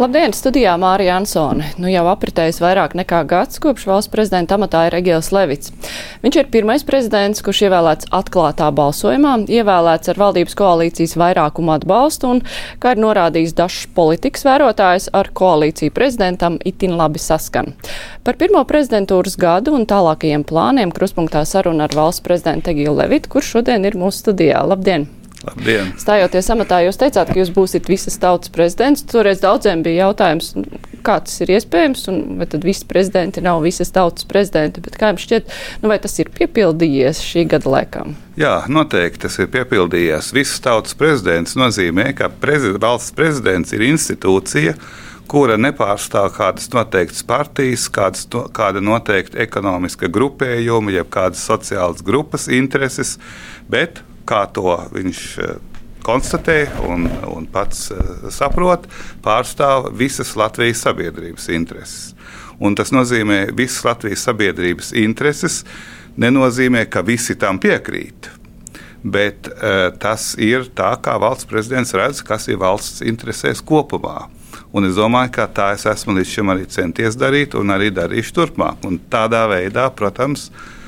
Labdien, studijā Mārija Ansone. Nu jau apritējis vairāk nekā gads, kopš valsts prezidenta amatā ir Egils Levits. Viņš ir pirmais prezidents, kurš ievēlēts atklātā balsojumā, ievēlēts ar valdības koalīcijas vairākumu atbalstu un, kā ir norādījis dažs politikas vērotājs, ar koalīciju prezidentam itin labi saskan. Par pirmo prezidentūras gadu un tālākajiem plāniem kruspunktā saruna ar valsts prezidentu Egilu Levitu, kurš šodien ir mūsu studijā. Labdien! Labdien. Stājoties amatā, jūs teicāt, ka jūs būsiet visas tautas prezidents. Toreiz daudziem bija jautājums, kā tas ir iespējams, un vai tad visi prezidenti nav visas tautas prezidenti. Bet kā jums šķiet, nu, vai tas ir piepildījies šī gada laikā? Jā, noteikti tas ir piepildījies. Visas tautas prezidents nozīmē, ka prezid valsts prezidents ir institūcija kura nepārstāv kādas noteiktas partijas, kādas, no, kāda noteikta ekonomiska grupējuma, jeb kādas sociālas grupas intereses, bet kā to viņš eh, konstatē un, un pats eh, saprot, pārstāv visas Latvijas sabiedrības intereses. Un tas nozīmē, ka visas Latvijas sabiedrības intereses nenozīmē, ka visi tam piekrīt. Bet uh, tas ir tā, kā valsts prezidents redz, kas ir valsts interesēs kopumā. Un es domāju, ka tā es esmu līdz šim arī centies darīt un arī darīšu turpmāk. Un tādā veidā, protams, uh,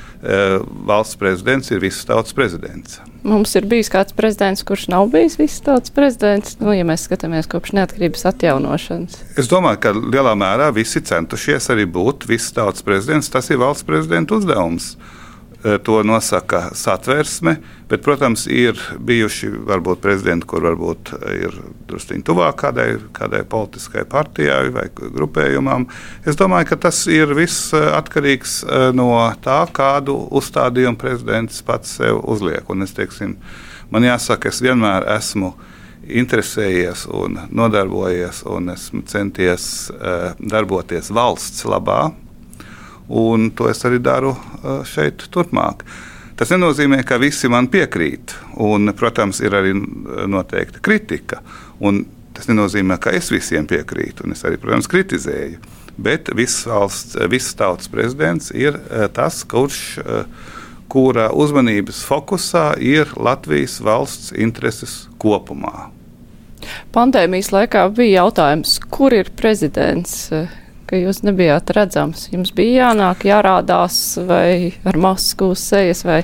valsts prezidents ir visas tautas prezidents. Mums ir bijis kāds prezidents, kurš nav bijis visas tautas prezidents, nu, ja mēs skatāmies kopš neatkarības atjaunošanas. Es domāju, ka lielā mērā visi centušies arī būt visas tautas prezidents. Tas ir valsts prezidenta uzdevums. Eh, to nosaka satversme, bet, protams, ir bijuši varbūt prezidenti, kur varbūt ir drusku tuvāk kādai, kādai politiskai partijai vai grupējumam. Es domāju, ka tas ir viss eh, atkarīgs eh, no tā, kādu uzstādījumu prezidents pats sev uzliek. Un es teiksim, man jāsaka, es vienmēr esmu interesējies un nodarbojies, un esmu centies darboties valsts labā un to es arī daru šeit turpmāk. Tas nenozīmē, ka visi man piekrīt, un, protams, ir arī noteikta kritika. Tas nenozīmē, ka es visiem piekrītu, un es arī, protams, kritizēju. Bet visas valsts, visas tautas prezidents ir tas, kurš, kura uzmanības fokusā ir Latvijas valsts intereses kopumā. Pandēmijas laikā bija jautājums, kur ir prezidents? Ka jūs nebijāt redzams. Jums bija jānāk, jārādās vai ar masku uz sejas. Vai,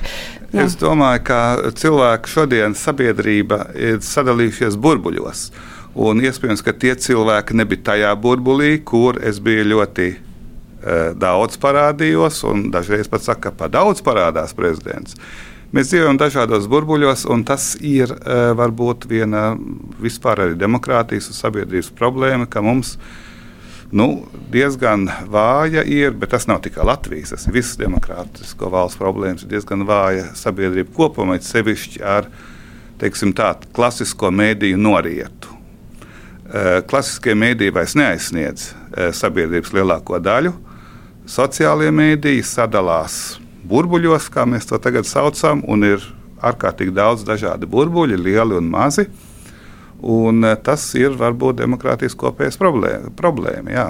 nu. Es domāju, ka cilvēki šodien sabiedrība ir sadalījušies burbuļos. Un iespējams, ka tie cilvēki nebija tajā burbulī, kur es biju ļoti uh, daudz parādījos, un dažreiz pat saka, ka pa daudz parādās prezidents. Mēs dzīvojam dažādos burbuļos, un tas ir uh, varbūt viena vispār arī demokrātijas un sabiedrības problēma, ka mums ir nu, diezgan vāja ir, bet tas nav tikai Latvijas, tas ir visas demokrātisko valstu problēmas. Ir diezgan vāja sabiedrība kopumā, sevišķi ar teiksim, tādu klasisko mēdīju norietu. Eh, klasiskie mēdīji vairs neaizsniedz eh, sabiedrības lielāko daļu. Sociālie mēdīji sadalās burbuļos, kā mēs to tagad saucam, un ir ārkārtīgi daudz dažādu burbuļu, lieli un mazi. Uh, Un eh, tas ir varbūt demokrātijas kopējas problēma. problēma jā.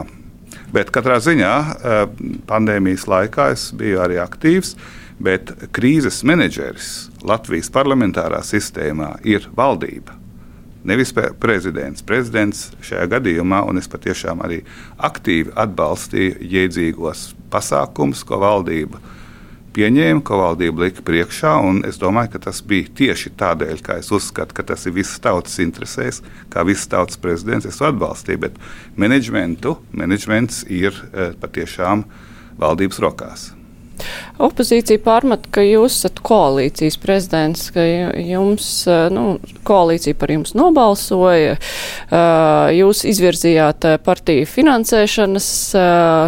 Bet katrā ziņā eh, pandēmijas laikā es biju arī aktīvs, bet krīzes menedžeris Latvijas parlamentārā sistēmā ir valdība. Nevis prezidents. Prezidents šajā gadījumā, un es patiešām arī aktīvi atbalstīju jēdzīgos pasākumus, ko valdība ir pieņēma, ko valdība lika priekšā. Es domāju, ka tas bija tieši tādēļ, ka es uzskatu, ka tas ir visas tautas interesēs, kā visas tautas prezidents. Es atbalstīju, bet menedžmentu, menedžments ir eh, patiešām valdības rokās. Opozīcija pārmet, ka jūs esat koalīcijas prezidents, ka jums, nu, koalīcija par jums nobalsoja, jūs izvirzījāt partiju finansēšanas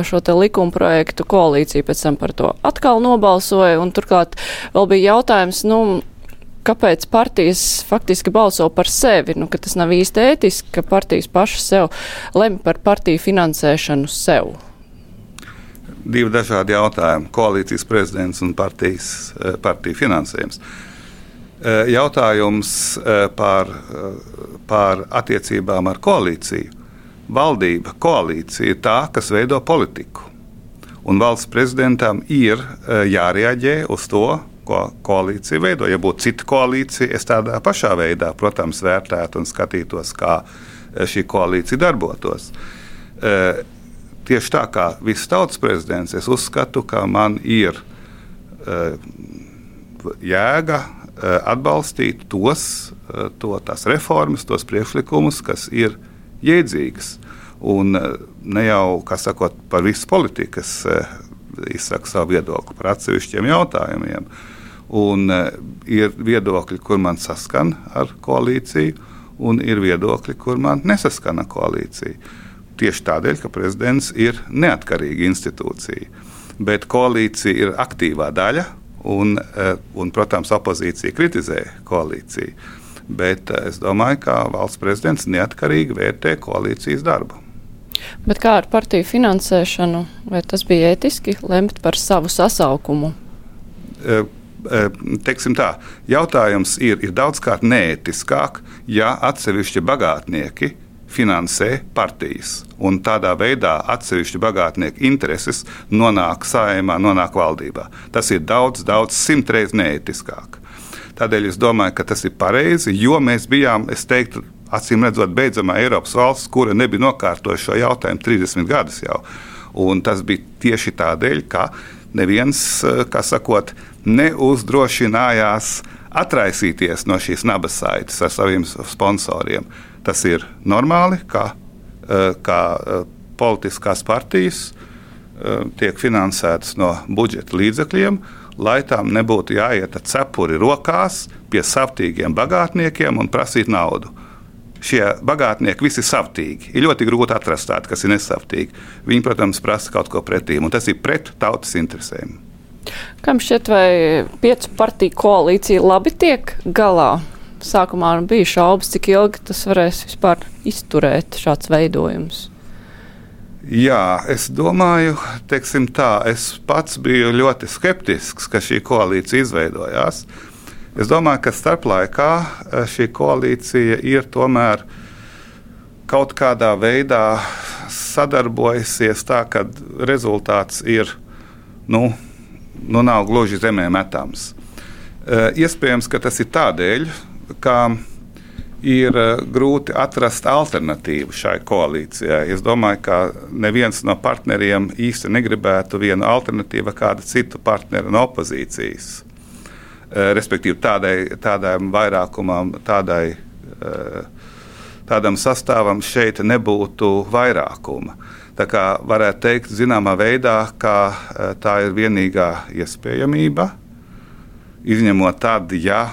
šo te likuma projektu, koalīcija pēc tam par to atkal nobalsoja, un turklāt vēl bija jautājums, nu, kāpēc partijas faktiski balso par sevi, nu, ka tas nav īsti ētiski, ka partijas pašas sev lemj par partiju finansēšanu sev divi dažādi jautājumi - koalīcijas prezidents un partijas, eh, partiju finansējums. Eh, jautājums eh, par, par attiecībām ar koalīciju. Valdība, koalīcija ir tā, kas veido politiku. Un valsts prezidentam ir jārēģē uz to, ko koalīcija veido. Ja būtu cita koalīcija, es tādā pašā veidā, protams, vērtētu un skatītos, kā šī koalīcija darbotos. Tieši tā kā viss tautas prezidents, es uzskatu, ka man ir jēga atbalstīt tos, to, tās reformas, tos priekšlikumus, kas ir jēdzīgas. Un ne jau, kā sakot, par visu politiku, kas izsaka savu viedokli par atsevišķiem jautājumiem. Un ir viedokļi, kur man saskan ar koalīciju, un ir viedokļi, kur man nesaskan ar koalīciju. Tieši tādēļ, ka prezidents ir neatkarīga institūcija. Bet koalīcija ir aktīvā daļa, un, un protams, opozīcija kritizē koalīciju. Bet es domāju, ka valsts prezidents neatkarīgi vērtē koalīcijas darbu. Bet kā ar partiju finansēšanu? Vai tas bija ētiski lemt par savu sasaukumu? E, e, teiksim tā, jautājums ir, ir daudzkārt neētiskāk, ja atsevišķi bagātnieki finansē partijas. Un tādā veidā atsevišķi bagātnieku intereses nonāk saimā, nonāk valdībā. Tas ir daudz, daudz simtreiz neētiskāk. Tādēļ es domāju, ka tas ir pareizi, jo mēs bijām, es teiktu, acīm redzot, beidzamā Eiropas valsts, kura nebija nokārtojusi šo jautājumu 30 gadus jau. Un tas bija tieši tādēļ, ka neviens, kā sakot, neuzdrošinājās atraisīties no šīs nabasaites ar saviem sponsoriem. Tas ir normāli, ka, ka politiskās partijas tiek finansētas no budžeta līdzekļiem, lai tām nebūtu jāiet ar cepuri rokās pie savtīgiem bagātniekiem un prasīt naudu šie bagātnieki visi ir savtīgi. Ir ļoti grūti atrast tādu, kas ir nesavtīgi. Viņi, protams, prasa kaut ko pretī, un tas ir pret tautas interesēm. Kam šķiet, vai piecu partiju koalīcija labi tiek galā? Sākumā bija šaubas, cik ilgi tas varēs vispār izturēt šāds veidojums. Jā, es domāju, teiksim tā, es pats biju ļoti skeptisks, ka šī koalīcija izveidojās. Es domāju, ka starplaikā eh, šī koalīcija ir tomēr kaut kādā veidā sadarbojusies tā, ka rezultāts ir, nu, nu nav gluži zemē metams. Eh, iespējams, ka tas ir tādēļ, ka ir eh, grūti atrast alternatīvu šai koalīcijai. Es domāju, ka neviens no partneriem īsti negribētu vienu alternatīvu kādu citu partneri no opozīcijas. Eh, respektīvi tādai, tādam vairākumam, tādai, tādam sastāvam šeit nebūtu vairākuma. Tā kā varētu teikt, zināmā veidā, ka eh, tā ir vienīgā iespējamība, izņemot tad, ja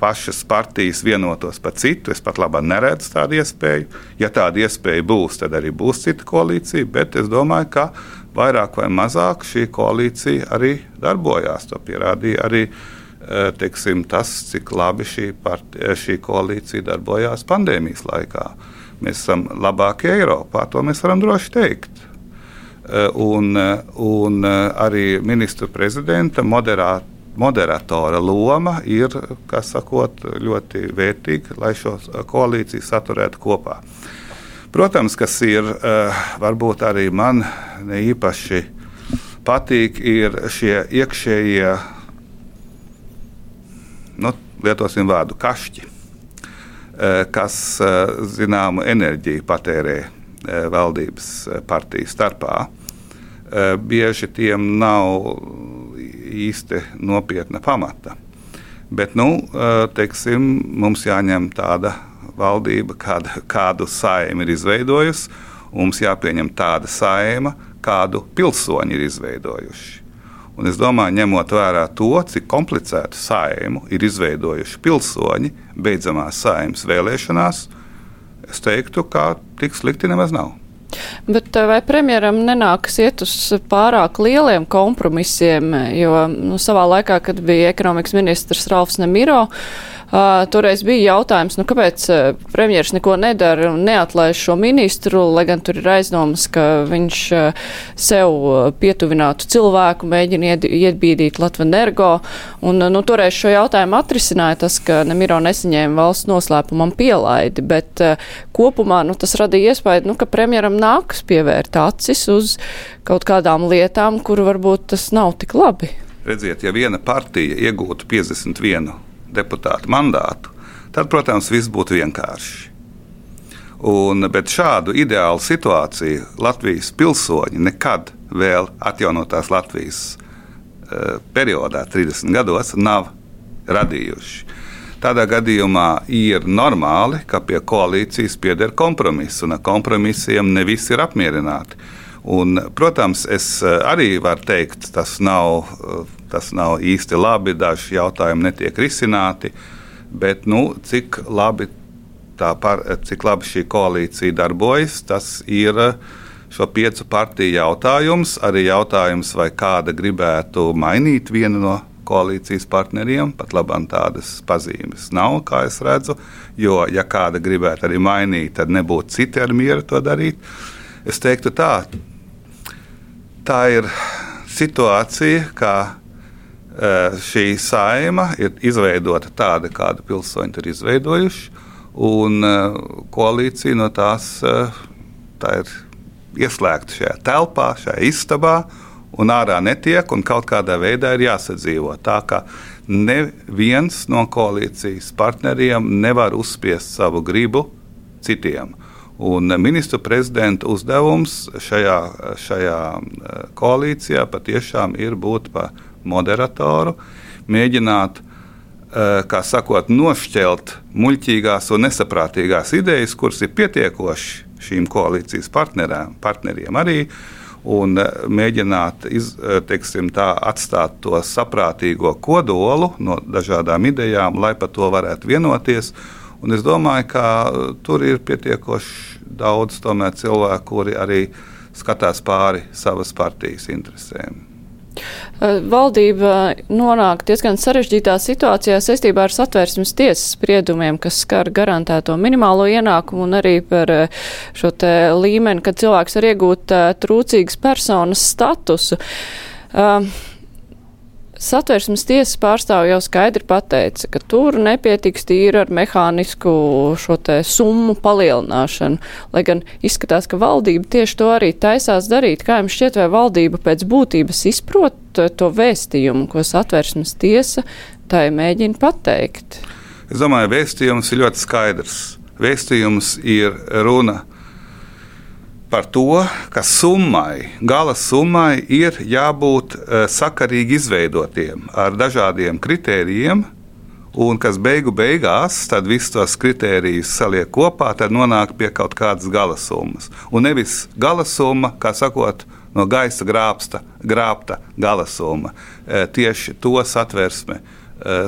pašas partijas vienotos par citu. Es pat labi neredzu tādu iespēju. Ja tāda iespēja būs, tad arī būs cita koalīcija, bet es domāju, ka vairāk vai mazāk šī koalīcija arī darbojās. To pierādīja arī Eh, teiksim, tas, cik labi šī, part, eh, šī koalīcija darbojās pandēmijas laikā. Mēs esam labākie Eiropā, to mēs varam droši teikt. Eh, un, un arī ministra prezidenta moderāt, moderatora loma ir sakot, ļoti vērtīga, lai šo koalīciju saturētu kopā. Protams, kas ir varbūt arī man ne īpaši patīk, ir šie iekšējie nu, lietosim vārdu kašķi, eh, kas eh, zināmu enerģiju patērē eh, valdības partiju starpā. Bieži tiem nav īsti nopietna pamata. Bet nu, teiksim, mums jāņem tāda valdība, kāda, kādu saima ir izveidojusi, un mums jāpieņem tāda saima, kādu pilsoņi ir izveidojuši. Un es domāju, ņemot vērā to, cik komplicētu saimu ir izveidojuši pilsoņi beidzamās saimas vēlēšanās, es teiktu, ka tik slikti nemaz nav. Bet eh, vai premjeram nenākas iet uz pārāk lieliem kompromisiem, jo nu, savā laikā, kad bija ekonomikas ministrs Ralfs Nemiro, Uh, toreiz bija jautājums, nu, kāpēc uh, premjeras neko nedara un neatlaiž šo ministru, lai gan tur ir aizdomas, ka viņš uh, sev pietuvinātu cilvēku, mēģina ied, iedbīdīt Latvenergo. Un, nu, toreiz šo jautājumu atrisināja tas, ka Nemiro nesaņēma valsts noslēpumam pielaidi, bet uh, kopumā nu, tas radīja iespēju, nu, ka premjeram nākas pievērt acis uz kaut kādām lietām, kur varbūt tas nav tik labi. Redziet, ja viena partija iegūtu 51 deputātu mandātu, tad, protams, viss būtu vienkārši. Un, bet šādu ideālu situāciju Latvijas pilsoņi nekad vēl atjaunotās Latvijas uh, periodā, 30 gados, nav radījuši. Tādā gadījumā ir normāli, ka pie koalīcijas pieder kompromiss, un ar kompromisiem ne visi ir apmierināti. Un, protams, es eh, arī varu teikt, tas nav uh, Tas nav īsti labi, daži jautājumi netiek risināti. Bet nu, cik, labi par, cik labi šī koalīcija darbojas, tas ir šo piecu partiju jautājums. Arī jautājums, vai kāda gribētu mainīt vienu no koalīcijas partneriem. Pat labi, tādas pazīmes nav, kā es redzu. Jo, ja kāda gribētu arī mainīt, tad nebūtu citi ar mieru to darīt. Es teiktu, tā, tā ir situācija, kā Eh, šī saima ir izveidota tāda, kādu pilsoņi ir izveidojuši, un eh, koalīcija no tās eh, tā ir ieslēgta šajā telpā, šajā istabā, un ārā netiek, un kaut kādā veidā ir jāsadzīvo. Tā kā neviens no koalīcijas partneriem nevar uzspiest savu gribu citiem. Un ministru prezidenta uzdevums šajā, šajā koalīcijā patiešām ir būt par moderatoru, mēģināt eh, kā sakot, nošķelt muļķīgās un nesaprātīgās idejas, kuras ir pietiekoši šīm koalīcijas partneriem arī, un eh, mēģināt iz, eh, teiksim, tā, atstāt to saprātīgo kodolu no dažādām idejām, lai par to varētu vienoties. Un es domāju, ka tur ir pietiekoši daudz cilvēku, kuri arī skatās pāri savas partijas interesēm. Eh, valdība nonāk diezgan sarežģītā situācijā saistībā ar satvērsmes tiesas spriedumiem, kas skar garantēto minimālo ienākumu un arī par eh, šo līmeni, kad cilvēks var iegūt trūcīgas personas statusu. Uh, Satversmes tiesas pārstāvi jau skaidri pateica, ka tur nepietiks tīri ar mehānisku šo te summu palielināšanu, lai gan izskatās, ka valdība tieši to arī taisās darīt. Kā jums šķiet, vai valdība pēc būtības izprot to vēstījumu, ko satversmes tiesa tai mēģina pateikt? Es domāju, vēstījums ir ļoti skaidrs. Vēstījums ir runa par to, ka summai, gala summai ir jābūt uh, sakarīgi izveidotiem ar dažādiem kritērijiem, un kas beigu beigās, tad visus tos kritērijus saliek kopā, tad nonāk pie kaut kādas gala summas. Un nevis gala summa, kā sakot, no gaisa grābsta, grābta gala summa. Uh, tieši to satversme,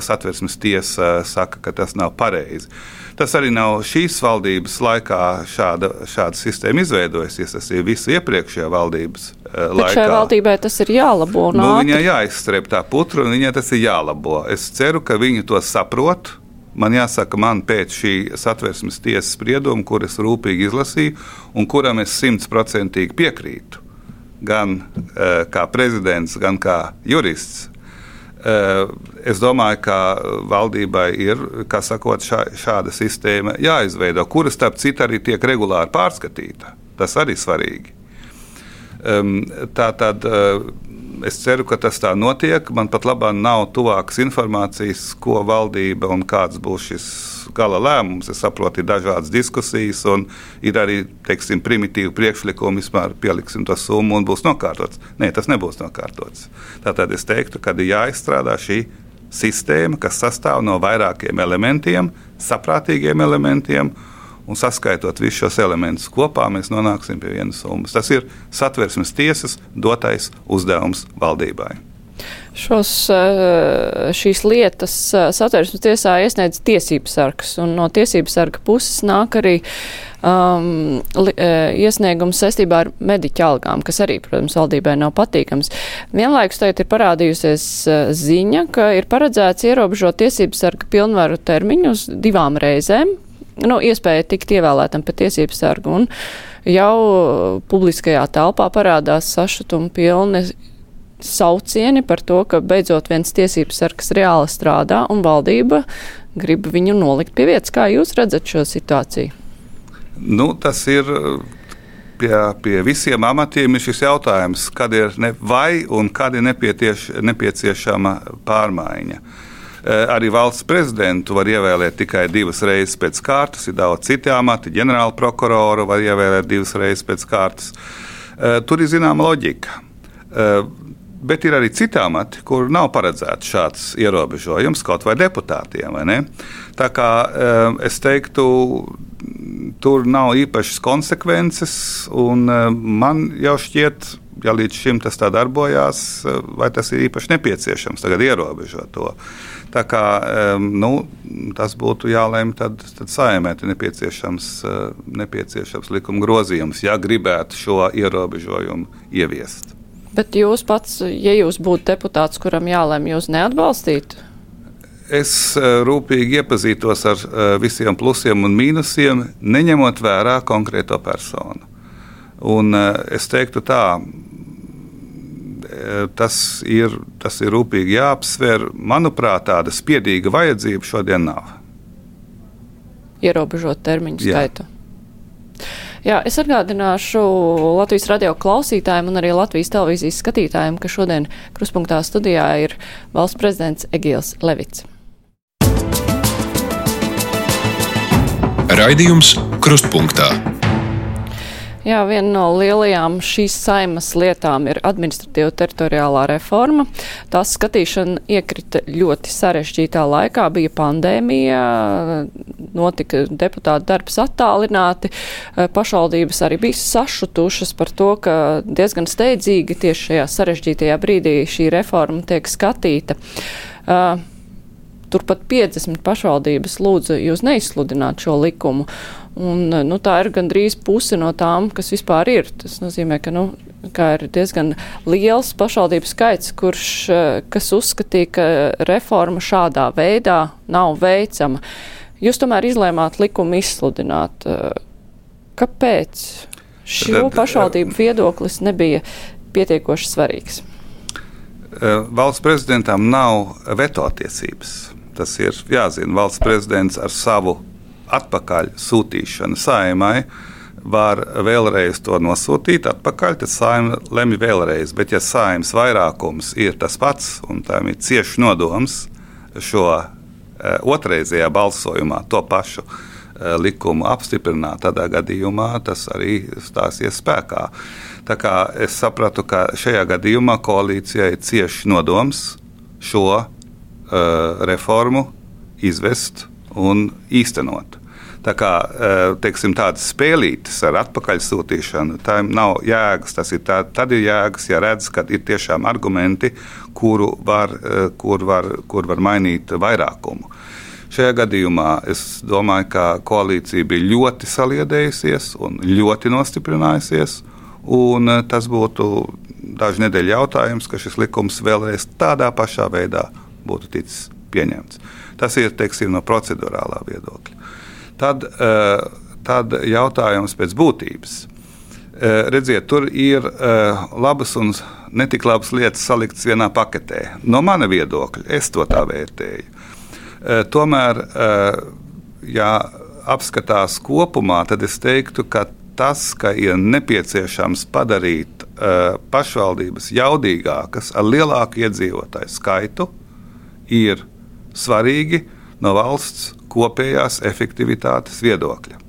satversmes tiesa saka, ka tas nav pareizi. Tas arī nav šīs valdības laikā šāda, šāda sistēma izveidojusies. Tas ir visu iepriekšējā valdības uh, laikā. Šai valdībai tas ir jālabo. Nu, viņai jāizstrēp tā putra, un viņai tas ir jālabo. Es ceru, ka viņi to saprot. Man jāsaka, man pēc šī satversmes tiesas sprieduma, kuras rūpīgi izlasīju un kuram es simtprocentīgi piekrītu, gan uh, kā prezidents, gan kā jurists, Eh, es domāju, ka valdībai ir sakot, šā, šāda sistēma jāizveido, kura starp citu arī tiek regulāri pārskatīta. Tas arī svarīgi. Tā tad eh, es ceru, ka tas tā notiek. Man pat labāk nav tuvākas informācijas, ko valdība un kāds būs šis gala lēmums. Es saprotu, ir dažādas diskusijas, un ir arī teiksim, primitīvi priekšlikumi, vispār pieliksim to summu un būs nokārtots. Nē, tas nebūs nokārtots. Tātad es teiktu, ka ir jāizstrādā šī sistēma, kas sastāv no vairākiem elementiem, saprātīgiem elementiem. Un saskaitot visus šos elementus kopā, mēs nonāksim pie vienas summas. Tas ir satversmes tiesas dotais uzdevums valdībai. Šos, eh, šīs lietas eh, satversmes tiesā iesniedz tiesības sargs, un no tiesības sarga puses nāk arī um, li, iesniegumu saistībā ar mediķa algām, kas arī, protams, valdībai nav patīkams. Vienlaikus tagad ir parādījusies ziņa, ka ir paredzēts ierobežot tiesības sarga pilnvaru termiņu uz divām reizēm. Nu, iespēja tikt ievēlētam pēc tiesības sargu. Un jau publiskajā telpā parādās sašutumi pilni saucieni par to, ka beidzot viens tiesības sargs reāli strādā un valdība grib viņu nolikt pie vietas. Kā jūs redzat šo situāciju? Nu, tas ir pie, pie visiem amatiem ir šis jautājums, kad ir ne, vai un kad ir nepieciešama pārmaiņa. Arī valsts prezidentu var ievēlēt tikai divas reizes pēc kārtas. Ir daudz citu amatu, ģenerāla prokuroru var ievēlēt divas reizes pēc kārtas. Tur ir zināma loģika. Bet ir arī citi amati, kur nav paredzēts šāds ierobežojums, kaut vai deputātiem. Vai Tā kā eh, es teiktu, tur nav īpašas konsekvences, un eh, man jau šķiet, ja līdz šim tas tā darbojās, eh, vai tas ir īpaši nepieciešams tagad ierobežot to. Tā kā, nu, tas būtu jālēm, tad, tad saimēt ir nepieciešams, nepieciešams likuma grozījums, ja gribētu šo ierobežojumu ieviest. Bet jūs pats, ja jūs būtu deputāts, kuram jālēm, jūs neatbalstītu? Es eh, rūpīgi iepazītos ar eh, visiem plusiem un mīnusiem, neņemot vērā konkrēto personu. Un eh, es teiktu tā, tas ir, tas ir rūpīgi jāapsver. Manuprāt, tāda spiedīga vajadzība šodien nav. Ierobežot termiņu skaitu. Jā. Jā, es atgādināšu Latvijas radio klausītājiem un arī Latvijas televīzijas skatītājiem, ka šodien kruspunktā studijā ir valsts prezidents Egils Levits. Raidījums Krustpunktā. Jā, viena no lielajām šīs saimas lietām ir administratīva teritoriālā reforma. Tās skatīšana iekrita ļoti sarežģītā laikā, bija pandēmija, notika deputāta darbs attālināti, pašvaldības arī bija sašutušas par to, ka diezgan steidzīgi tieši šajā sarežģītajā brīdī šī reforma tiek skatīta. Uh, turpat 50 pašvaldības lūdza jūs neizsludināt šo likumu. Un, nu, tā ir gandrīz puse no tām, kas vispār ir. Tas nozīmē, ka, nu, ka ir diezgan liels pašvaldību skaits, kurš, kas uzskatīja, ka reforma šādā veidā nav veicama. Jūs tomēr izlēmāt likumu izsludināt. Kāpēc šo pašvaldību viedoklis nebija pietiekoši svarīgs? Valsts prezidentam nav veto tiesības. Tas ir jāzina. Valsts prezidents ar savu atpakaļ sūtīšanu saimai var vēlreiz to nosūtīt atpakaļ, tad saima lemj vēlreiz. Bet, ja saimas vairākums ir tas pats un tam ir cieši nodoms šo e, otrreizējā balsojumā to pašu e, likumu apstiprināt, tādā gadījumā tas arī stāsies spēkā. Tā kā es sapratu, ka šajā gadījumā koalīcijai ir cieši nodoms šo reformu izvest un īstenot. Tā kā uh, teiksim, tādas spēlītes ar atpakaļsūtīšanu, tam nav jēgas. Tas ir tā, tad ir jēgas, ja redz, ka ir tiešām argumenti, kuru var, uh, kur var, kur var mainīt vairākumu. Šajā gadījumā es domāju, ka koalīcija bija ļoti saliedējusies un ļoti nostiprinājusies. Un tas būtu dažu nedēļu jautājums, ka šis likums vēlreiz tādā pašā veidā būtu ticis pieņemts. Tas ir teiksim, no procedurālā viedokļa. Tad, eh, tad jautājums pēc būtības. Eh, redziet, tur ir eh, labas un netik labas lietas saliktas vienā paketē. No mana viedokļa, es to tā vērtēju. Tomēr, ja apskatās kopumā, tad es teiktu, ka tas, ka ir nepieciešams padarīt pašvaldības jaudīgākas ar lielāku iedzīvotāju skaitu, ir svarīgi no valsts kopējās efektivitātes viedokļa.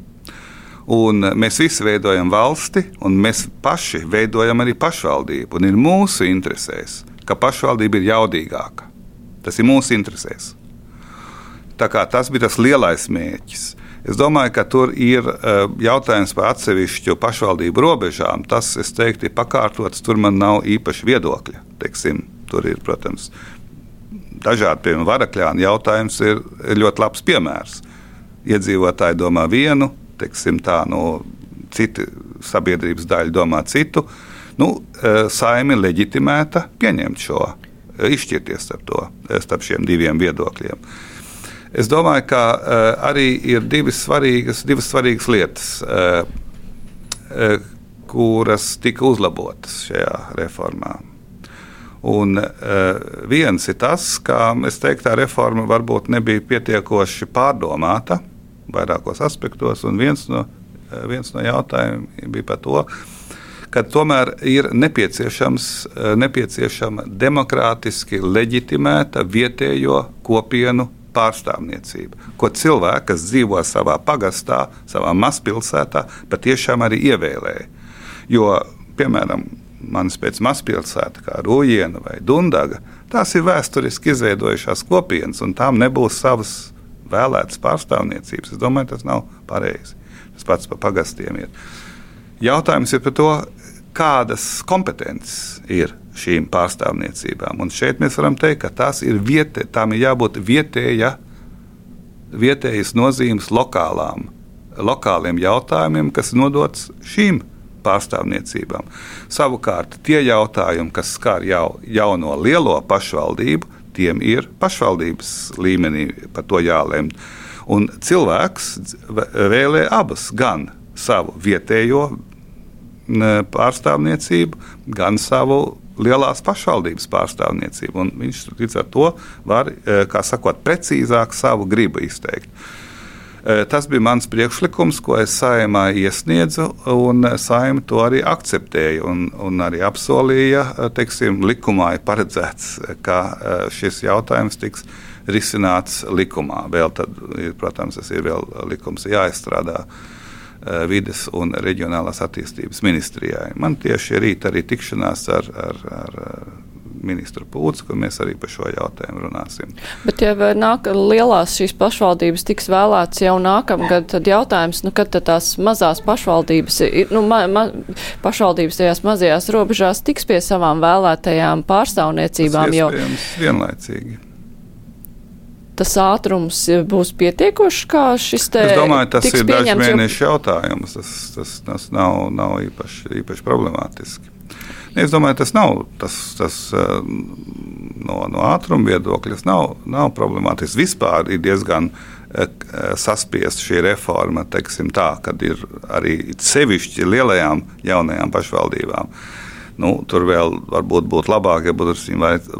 Un mēs visi veidojam valsti, un mēs paši veidojam arī pašvaldību. Ir mūsu interesēs, ka pašvaldība ir jaudīgāka. Tas ir mūsu interesēs. Tas bija tas lielais mērķis. Es domāju, ka tur ir uh, jautājums par atsevišķu pašvaldību robežām. Tas, es teiktu, ir pakārtots. Tur man nav īpaši viedokļa. Teiksim, tur ir, protams, dažādi, piemēram, varakļāni jautājums ir ļoti labs piemērs. Iedzīvotāji domā vienu, teiksim, tā, no cita sabiedrības daļa domā citu. Nu, saime ir leģitimēta pieņemt šo, izšķirties starp, to, starp šiem diviem viedokļiem. Es domāju, ka arī ir divas svarīgas, divas svarīgas lietas, kuras tika uzlabotas šajā reformā. Un, uh, viens ir tas, ka teiktu, tā reforma varbūt nebija pietiekoši pārdomāta vairākos aspektos, un viens no, uh, viens no jautājumiem bija par to, ka tomēr ir nepieciešams, nepieciešama demokrātiski leģitimēta vietējo kopienu pārstāvniecība, ko cilvēki, kas dzīvo savā pagastā, savā mazpilsētā, patiešām arī ievēlēja. Jo, piemēram, manas pēc mazpilsēta, kā Rūjiena vai Dundaga, tās ir vēsturiski izveidojušās kopienas, un tām nebūs savas vēlētas pārstāvniecības. Es domāju, tas nav pareizi. Tas pats par pagastiem ir. Jautājums ir par to, kādas kompetences ir šīm pārstāvniecībām. Un šeit mēs varam teikt, ka tās ir vietē, tām ir jābūt vietēja, vietējas nozīmes lokālām, lokāliem jautājumiem, kas nodots šīm pārstāvniecībām. Savukārt tie jautājumi, kas skar jau jauno lielo pašvaldību, tiem ir pašvaldības līmenī par to jālemj. Un cilvēks vēlē abas, gan savu vietējo pārstāvniecību, gan savu lielās pašvaldības pārstāvniecību. Un viņš līdz ar to var, eh, kā sakot, precīzāk savu gribu izteikt. Eh, tas bija mans priekšlikums, ko es saimā iesniedzu, un saima to arī akceptēja un, un arī apsolīja. Eh, teiksim, likumā ir paredzēts, ka šis jautājums tiks risināts likumā. Vēl tad, protams, tas ir vēl likums jāizstrādā. Eh, vides un reģionālās attīstības ministrijai. Man tieši rīt arī tikšanās ar, ar, ar eh, ministru Pūcu, ka mēs arī par šo jautājumu runāsim. Bet, ja nāk lielās šīs pašvaldības tiks vēlētas jau nākamgad, tad jautājums, nu, kad tās mazās pašvaldības, nu, ma, ma, pašvaldības tajās mazajās robežās tiks pie savām vēlētajām pārstāvniecībām jau vienlaicīgi tas ātrums būs pietiekošs, kā šis te Es domāju, tas ir dažu mēnešu jo... jautājums. Tas, tas, tas nav, nav īpaši, īpaši problemātiski. Es domāju, tas nav tas, tas eh, no, no ātruma viedokļa, tas nav, nav problemātiski. Vispār ir diezgan eh, saspiesta šī reforma, teiksim tā, kad ir arī sevišķi lielajām jaunajām pašvaldībām Nu, tur vēl varbūt būtu labāk, ja būtu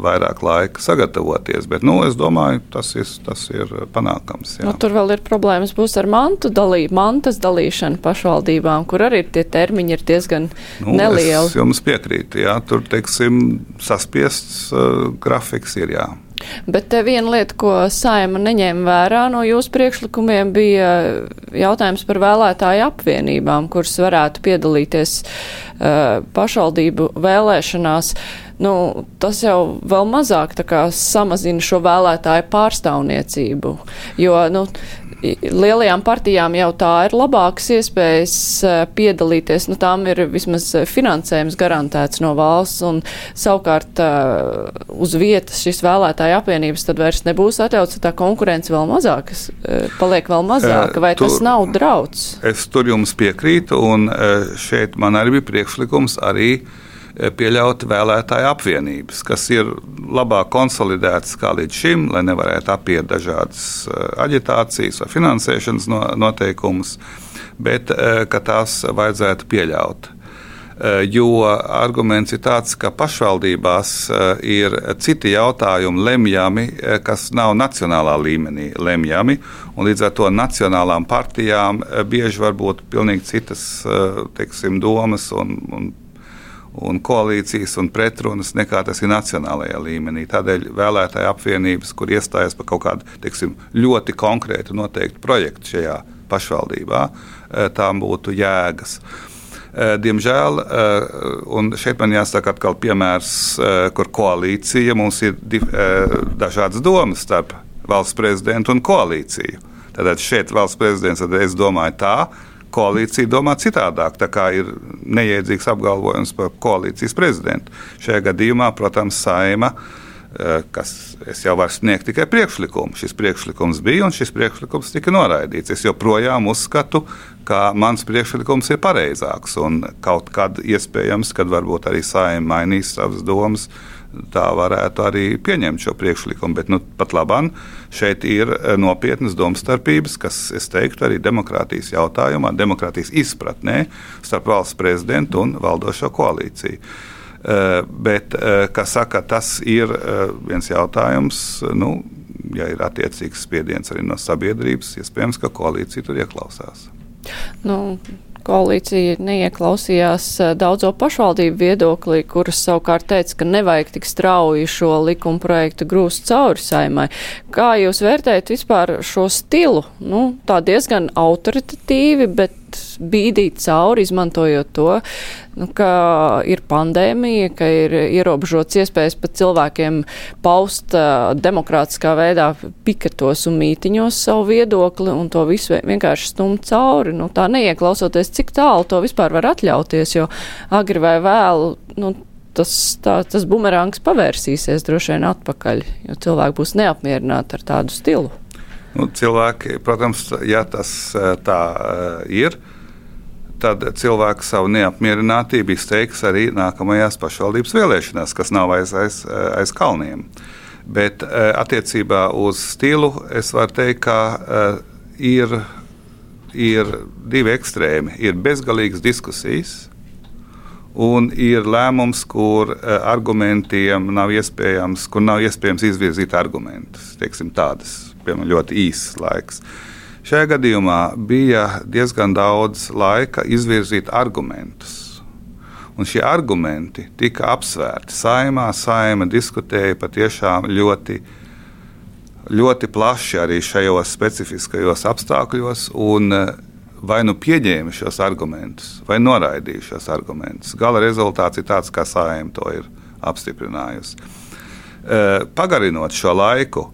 vairāk laika sagatavoties. Bet nu, es domāju, tas ir, tas ir panākams. Nu, tur vēl ir problēmas būs ar mantu dalību, mantas dalīšanu pašvaldībām, kur arī tie termiņi ir diezgan nu, nelieli. Es jums piekrītu, jā, tur teiksim, saspiests uh, grafiks ir jā. Bet viena lieta, ko saima neņēma vērā no jūsu priekšlikumiem, bija jautājums par vēlētāju apvienībām, kuras varētu piedalīties uh, pašvaldību vēlēšanās. Nu, tas jau vēl mazāk samazina šo vēlētāju pārstāvniecību, jo nu, lielajām partijām jau tā ir labākas iespējas eh, piedalīties, nu tām ir vismaz finansējums garantēts no valsts, un savukārt eh, uz vietas šīs vēlētāja apvienības tad vairs nebūs atļauts, tā konkurence vēl mazākas, paliek vēl mazāka, vai tur, tas nav drauds? Es tur jums piekrītu, un šeit man arī bija priekšlikums arī Eh, pieļaut vēlētāju apvienības, kas ir labāk konsolidētas kā līdz šim, lai nevarētu apiet dažādas eh, aģitācijas vai finansēšanas noteikumus, bet eh, tās vajadzētu pieļaut. Jo arguments ir tāds, ka pašvaldībās ir citi jautājumi lemjami, kas nav nacionālā līmenī lemjami, un līdz ar to nacionālām partijām bieži var būt pilnīgi citas teiksim, domas un, un un koalīcijas un pretrunas nekā tas ir nacionālajā līmenī. Tādēļ vēlētāju apvienības, kur iestājas par kaut kādu teiksim, ļoti konkrētu noteiktu projektu šajā pašvaldībā, eh, tām būtu jēgas. Eh, diemžēl, eh, un šeit man jāsaka atkal piemērs, kur koalīcija mums ir dažādas domas starp valsts prezidentu un koalīciju. Tātad šeit valsts prezidents, tad es domāju tā, koalīcija domā citādāk. Tā kā ir neiedzīgs apgalvojums par koalīcijas prezidentu. Šajā gadījumā, protams, saima kas es jau varu sniegt tikai priekšlikumu. Šis priekšlikums bija un šis priekšlikums tika noraidīts. Es joprojām uzskatu, ka mans priekšlikums ir pareizāks kaut kad iespējams, kad varbūt arī saimnieks mainīs savas domas. Tā varētu arī pieņemt šo priekšlikumu, bet nu, pat labāk šeit ir nopietnas domstarpības, kas, es teiktu, arī demokrātijas jautājumā, demokrātijas izpratnē starp valsts prezidentu un valdošo koalīciju. Eh, bet, eh, kā saka, tas ir viens jautājums. Nu, ja ir attiecīgs spiediens arī no sabiedrības, iespējams, ka koalīcija tur ieklausās. Nu, koalīcija neieklausījās daudzo pašvaldību viedoklī, kuras savukārt teica, ka nevajag tik strauji šo likuma projektu grūst cauri saimai. Kā jūs vērtējat vispār šo stilu? Nu, tā diezgan autoritatīvi, bet bīdīt cauri, izmantojot to, nu, ka ir pandēmija, ka ir ierobežots iespējas pat cilvēkiem paust uh, demokrātiskā veidā piketos un mītiņos savu viedokli un to visu vienkārši stumt cauri. Nu, tā neieklausoties, cik tālu to vispār var atļauties, jo agri vai vēlu. Nu, tas, tā, tas bumerāns pavērsīsies droši vien atpakaļ, jo cilvēki būs neapmierināti ar tādu stilu. Nu, cilvēki, protams, ja tas tā ir, tad cilvēks savu neapmierinātību izteiks arī nākamajās pašvaldības vēlēšanās, kas nav aiz, aiz, aiz kalniem. Bet attiecībā uz stilu es varu teikt, ka ir, ir divi ekstrēmi. Ir bezgalīgas diskusijas, un ir lēmums, kur argumentiem nav iespējams, kur nav iespējams izvirzīt argumentus. Teiksim, tādas piemēram, ļoti īss laiks. Šajā gadījumā bija diezgan daudz laika izvirzīt argumentus. Un šie argumenti tika apsvērti saimā. Saima diskutēja patiešām ļoti, ļoti plaši arī šajos specifiskajos apstākļos. Un, vai nu pieņēma šos argumentus, vai noraidīja šos argumentus. Gala rezultāts ir tāds, kā saima to ir apstiprinājusi. Pagarinot šo laiku,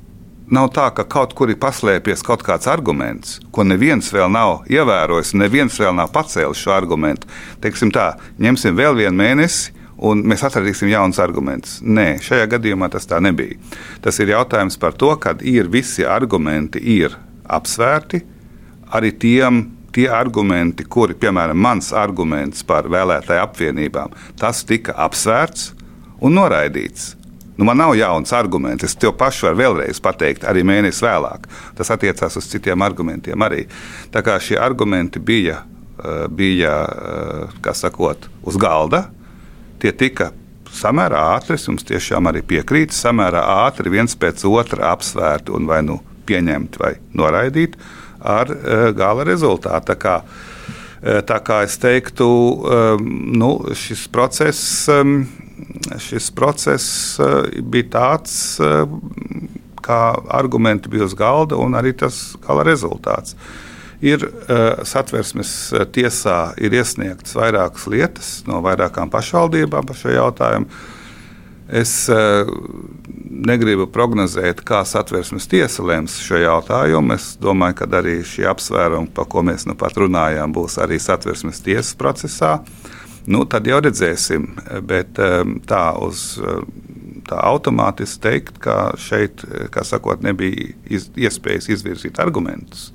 Nav tā, ka kaut kur ir paslēpies kaut kāds arguments, ko neviens vēl nav ievērojis, neviens vēl nav pacēlis šo argumentu. Teiksim tā, ņemsim vēl vienu mēnesi, un mēs atradīsim jaunus argumentus. Nē, šajā gadījumā tas tā nebija. Tas ir jautājums par to, ka ir visi argumenti ir apsvērti, arī tiem. Tie argumenti, kuri, piemēram, mans arguments par vēlētāju apvienībām, tas tika apsvērts un noraidīts. Nu, man nav jauns arguments. Es tev pašu varu vēlreiz pateikt, arī mēnesi vēlāk. Tas attiecās uz citiem argumentiem arī. Tā kā šie argumenti bija, eh, bija eh, sakot, uz galda, tie tika samērā ātri, es jums tiešām arī piekrītu, samērā ātri viens pēc otra apsvērti un vai nu pieņemti vai noraidīti ar uh, gala rezultātu. Tā kā, tā kā es teiktu, nu, šis process. Šis process eh, bija tāds, eh, kā argumenti bija uz galda, un arī tas gala rezultāts. Ir uh, satversmes tiesā ir iesniegtas vairākas lietas no vairākām pašvaldībām par šo jautājumu. Es negribu prognozēt, kā satversmes tiesa lems šo jautājumu. Es domāju, ka arī šie apsvērumi, par ko mēs nu pat runājām, būs arī satversmes tiesas procesā. Uh, nu, tad jau redzēsim. Bet ehm, tā uz tā automātiski teikt, ka šeit, kā sakot, nebija iz, iespējas izvirzīt argumentus.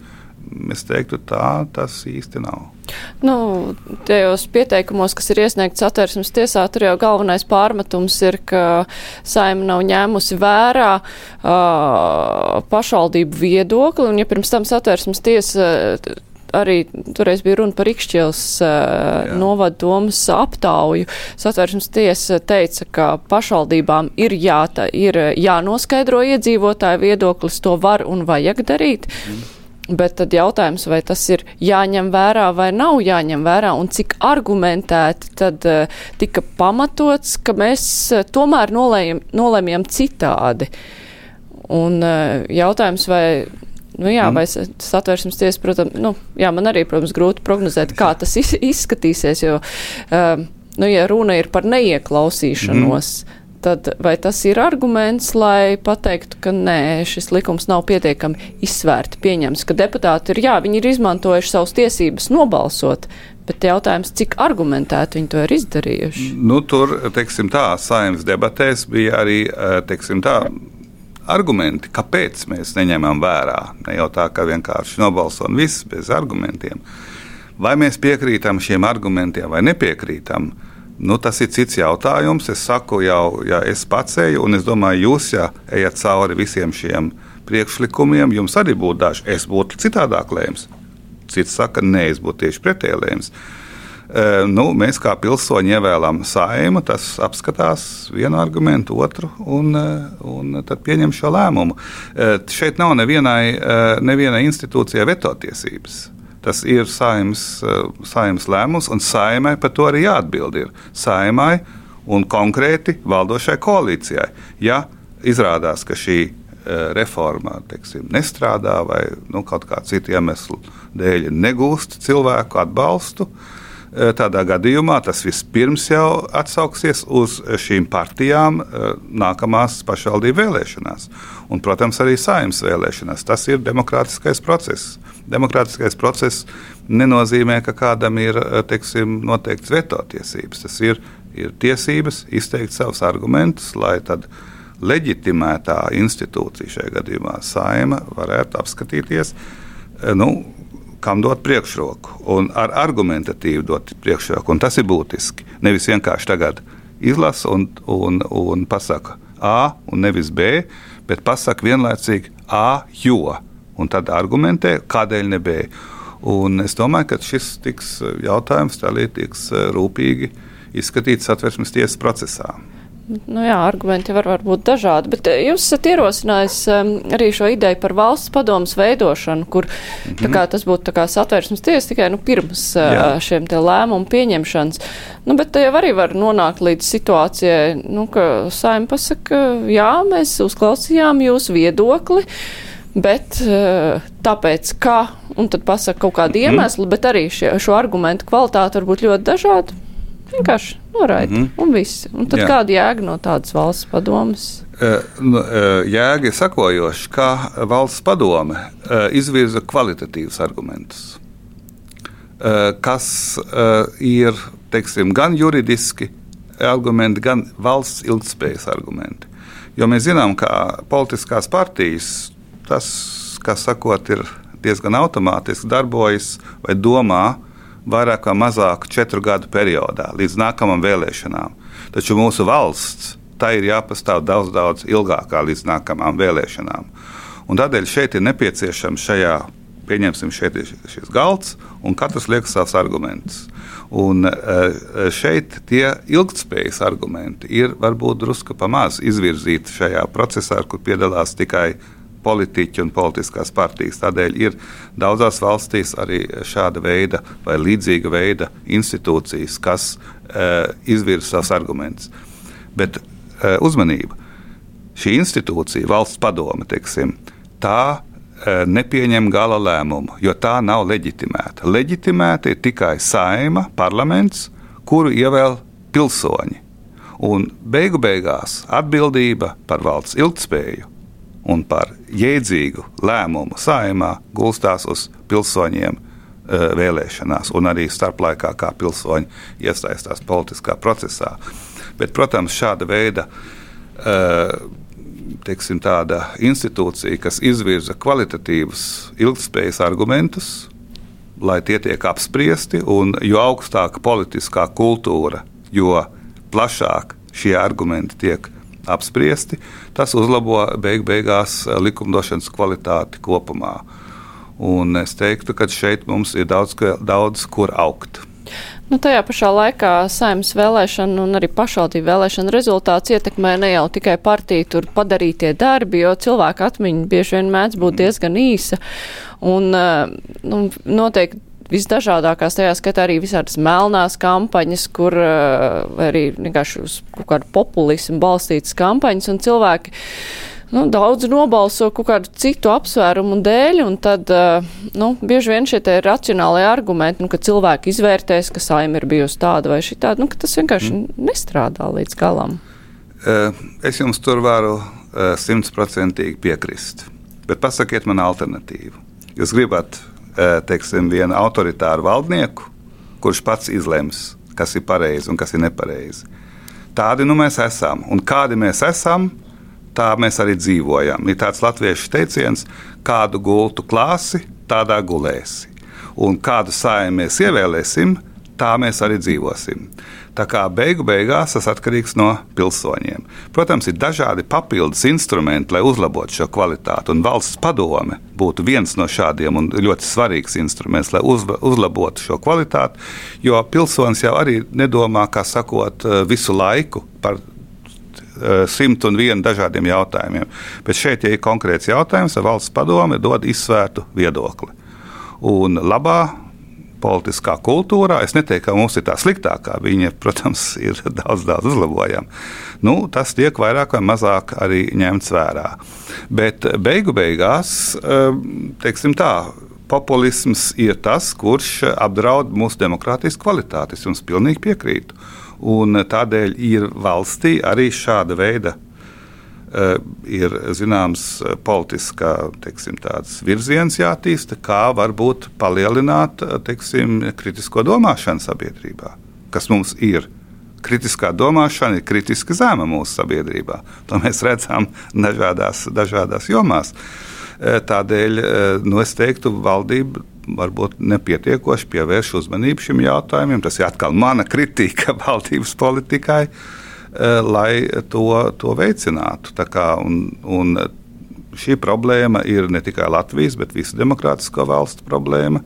Es teiktu, tā tas īsti nav. Nu, tajos pieteikumos, kas ir iesniegts satversmes tiesā, tur jau galvenais pārmetums ir, ka saima nav ņēmusi vērā uh, pašvaldību viedokli, un ja pirms tam satversmes tiesa arī toreiz bija runa par Ikšķils uh, novadu domas aptauju. Satversmes tiesa teica, ka pašvaldībām ir, jāta, ir jānoskaidro iedzīvotāju viedoklis, to var un vajag darīt. Mm. Bet tad jautājums, vai tas ir jāņem vērā vai nav jāņem vērā, un cik argumentēti tad uh, tika pamatots, ka mēs uh, tomēr nolēmjam, nolēmjam citādi. Un uh, jautājums, vai Nu, jā, mm. vai satversmes tiesa, protams, nu, jā, man arī, protams, grūti prognozēt, kā tas izskatīsies, jo, uh, nu, ja runa ir par neieklausīšanos, mm. tad vai tas ir arguments, lai pateiktu, ka nē, šis likums nav pietiekami izsvērti pieņems, ka deputāti ir, jā, viņi ir izmantojuši savus tiesības nobalsot, bet jautājums, cik argumentēti viņi to ir izdarījuši? Nu, tur, teiksim tā, saimnes debatēs bija arī, eh, teiksim tā, argumenti, kāpēc mēs neņemam vērā. Ne jau tā, ka vienkārši nobalsojam viss bez argumentiem. Vai mēs piekrītam šiem argumentiem vai nepiekrītam, nu, tas ir cits jautājums. Es saku, jau ja es pats eju, un es domāju, jūs, ja ejat cauri visiem šiem priekšlikumiem, jums arī būtu daži. Es būtu citādāk lēms. Cits saka, nē, es būtu tieši pretēji lēms. Uh, nu, mēs kā pilsoņi ievēlam saimu, tas apskatās vienu argumentu, otru un, un tad pieņem šo lēmumu. Uh, šeit nav nevienai, uh, nevienai institūcijai veto tiesības. Tas ir saimnes, saimnes lēmums, un saimai par to arī jāatbild. Ir saimai un konkrēti valdošai koalīcijai. Ja izrādās, ka šī reforma teiksim, nestrādā vai nu, kaut kāda cita iemesla dēļ negūst cilvēku atbalstu, tādā gadījumā tas vispirms jau atsauksies uz šīm partijām nākamās pašvaldību vēlēšanās. Un, protams, arī saimnes vēlēšanās. Tas ir demokrātiskais process. Demokrātiskais process nenozīmē, ka kādam ir teiksim, noteikts veto tiesības. Tas ir, ir tiesības izteikt savus argumentus, lai tad leģitimētā institūcija, šajā gadījumā saima, varētu apskatīties, nu, kam dot priekšroku un ar argumentatīvu dot priekšroku. Un tas ir būtiski. Nevis vienkārši tagad izlasa un, un, un pasaka A un nevis B, bet pasaka vienlaicīgi A, jo un tad argumentē, kādēļ ne B. Un es domāju, ka šis tiks jautājums tiks rūpīgi izskatīts satversmes tiesas procesā. Nu jā, argumenti var, var būt dažādi, bet eh, jūs esat ierosinājis um, arī šo ideju par valsts padomus veidošanu, kur mm -hmm. kā, tas būtu satversmes tiesa tikai nu, pirms uh, šiem lēmumu pieņemšanas. Nu, bet jau arī var nonākt līdz situācijai, nu, ka saima pasaka, jā, mēs uzklausījām jūsu viedokli. Bet tāpēc, kā, un tad pasaka kaut kādu mhm. iemeslu, mm. bet arī šie, šo argumentu kvalitāte var būt ļoti dažāda. Vienkārši noraida. Mm -hmm. Un viss. Un tad Jā. kāda jēga no tādas valsts padomas? Uh, uh, jēga ir sakojoša, ka valsts padome uh, izvirza kvalitatīvus argumentus, kas ir teiksim, gan juridiski argumenti, gan valsts ilgspējas argumenti. Jo mēs zinām, ka politiskās partijas tas, kas sakot, ir diezgan automātiski darbojas vai domā vairāk vai mazāk četru gadu periodā, līdz nākamajām vēlēšanām. Taču mūsu valsts tā ir jāpastāv daudz, daudz ilgākā līdz nākamajām vēlēšanām. Un tādēļ šeit ir nepieciešams šajā, pieņemsim, šeit ir šis galds, un katrs liek savus argumentus. Un eh, šeit tie ilgspējas argumenti ir varbūt drusku pamazs izvirzīti šajā procesā, kur piedalās tikai politiķi un politiskās partijas. Tādēļ ir daudzās valstīs arī šāda veida vai līdzīga veida institūcijas, kas uh, izvirza savus argumentus. Bet uh, uzmanība! Šī institūcija, valsts padome, teiksim, tā uh, nepieņem gala lēmumu, jo tā nav leģitimēta. Leģitimēta ir tikai saima, parlaments, kuru ievēl pilsoņi. Un beigu beigās atbildība par valsts ilgspēju un par jēdzīgu lēmumu saimā gulstās uz pilsoņiem uh, vēlēšanās, un arī starplaikā, kā pilsoņi iesaistās politiskā procesā. Bet, protams, šāda veida uh, teiksim, institūcija, kas izvirza kvalitatīvus, ilgspējas argumentus, lai tie tiek apspriesti, un jo augstāka politiskā kultūra, jo plašāk šie argumenti tiek apspriesti, tas uzlabo beig beigās eh, likumdošanas kvalitāti kopumā. Un es teiktu, ka šeit mums ir daudz, daudz kur augt. Nu, tajā pašā laikā saimnes vēlēšana un arī pašvaldību vēlēšana rezultāts ietekmē ne jau tikai partiju tur padarītie darbi, jo cilvēku atmiņa bieži vien mēdz būt diezgan īsa. Un, eh, nu, noteikti visdažādākās, tajā skatā arī visādas melnās kampaņas, kur uh, arī vienkārši uz kaut kādu populismu balstītas kampaņas, un cilvēki nu, daudz nobalso kaut kādu citu apsvērumu dēļ, un tad, uh, nu, bieži vien šie ir racionāli argumenti, nu, ka cilvēki izvērtēs, ka saima ir bijusi tāda vai šitāda, nu, ka tas vienkārši mm. nestrādā līdz galam. Es jums tur varu simtprocentīgi piekrist. Bet pasakiet man alternatīvu. Jūs gribat, teiksim, vienu autoritāru valdnieku, kurš pats izlems, kas ir pareizi un kas ir nepareizi. Tādi nu mēs esam. Un kādi mēs esam, tā mēs arī dzīvojam. Ir tāds latviešu teiciens, kādu gultu klāsi, tādā gulēsi. Un kādu sājumu mēs ievēlēsim, tā mēs arī dzīvosim. Tā kā beigu beigās tas atkarīgs no pilsoņiem. Protams, ir dažādi papildus instrumenti, lai uzlabotu šo kvalitāti, un valsts padome būtu viens no šādiem un ļoti svarīgs instruments, lai uzlabotu šo kvalitāti. Jo pilsonis jau arī nedomā, kā sakot, visu laiku par Eh, simt un vienu dažādiem jautājumiem. Bet šeit, ja ir konkrēts jautājums, valsts padome dod izsvērtu viedokli. Un labā politiskā kultūrā, es neteiktu, ka mums ir tā sliktākā, viņa, protams, ir daudz, daudz uzlabojama. Nu, tas tiek vairāk vai mazāk arī ņemts vērā. Bet beigu beigās, eh, teiksim tā, populisms ir tas, kurš apdraud mūsu demokrātijas kvalitāti. Es jums pilnīgi piekrītu. Un tādēļ ir valstī arī šāda veida. Uh, ir zināms politiskā teiksim, virziens jātīsta, kā varbūt palielināt teiksim, kritisko domāšanu sabiedrībā, kas mums ir. Kritiskā domāšana ir kritiski zema mūsu sabiedrībā. To mēs redzam dažādās, dažādās jomās. Tādēļ nu, es teiktu, valdība varbūt nepietiekoši pievērš uzmanību šim jautājumam. Tas ir atkal mana kritika valdības politikai, eh, lai to, to veicinātu. Kā, un, un šī problēma ir ne tikai Latvijas, bet visu demokrātisko valstu problēma.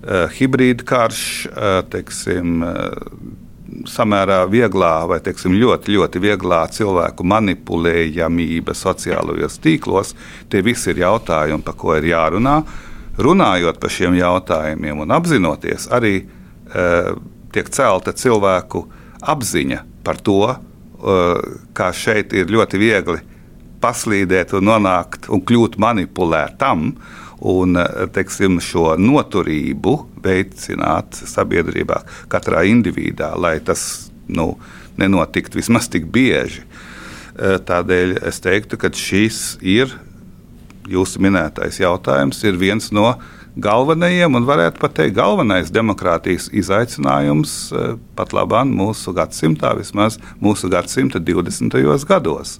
Eh, hibrīda karš, eh, teiksim, samērā vieglā vai teiksim, ļoti, ļoti vieglā cilvēku manipulējamība sociālajos tīklos. Tie visi ir jautājumi, par ko ir jārunā runājot par šiem jautājumiem un apzinoties, arī uh, tiek celta cilvēku apziņa par to, kā šeit ir ļoti viegli paslīdēt un nonākt un kļūt manipulētam. Un teiksim, šo noturību veicināt sabiedrībā, katrā individā, lai tas nu, nenotiktu vismaz tik bieži. Tādēļ es teiktu, ka šis ir jūsu minētais jautājums ir viens no galvenajiem, un varētu pat teikt, galvenais demokrātijas izaicinājums eh, pat labāk mūsu gadsimtā, vismaz mūsu gadsimta 20. gados.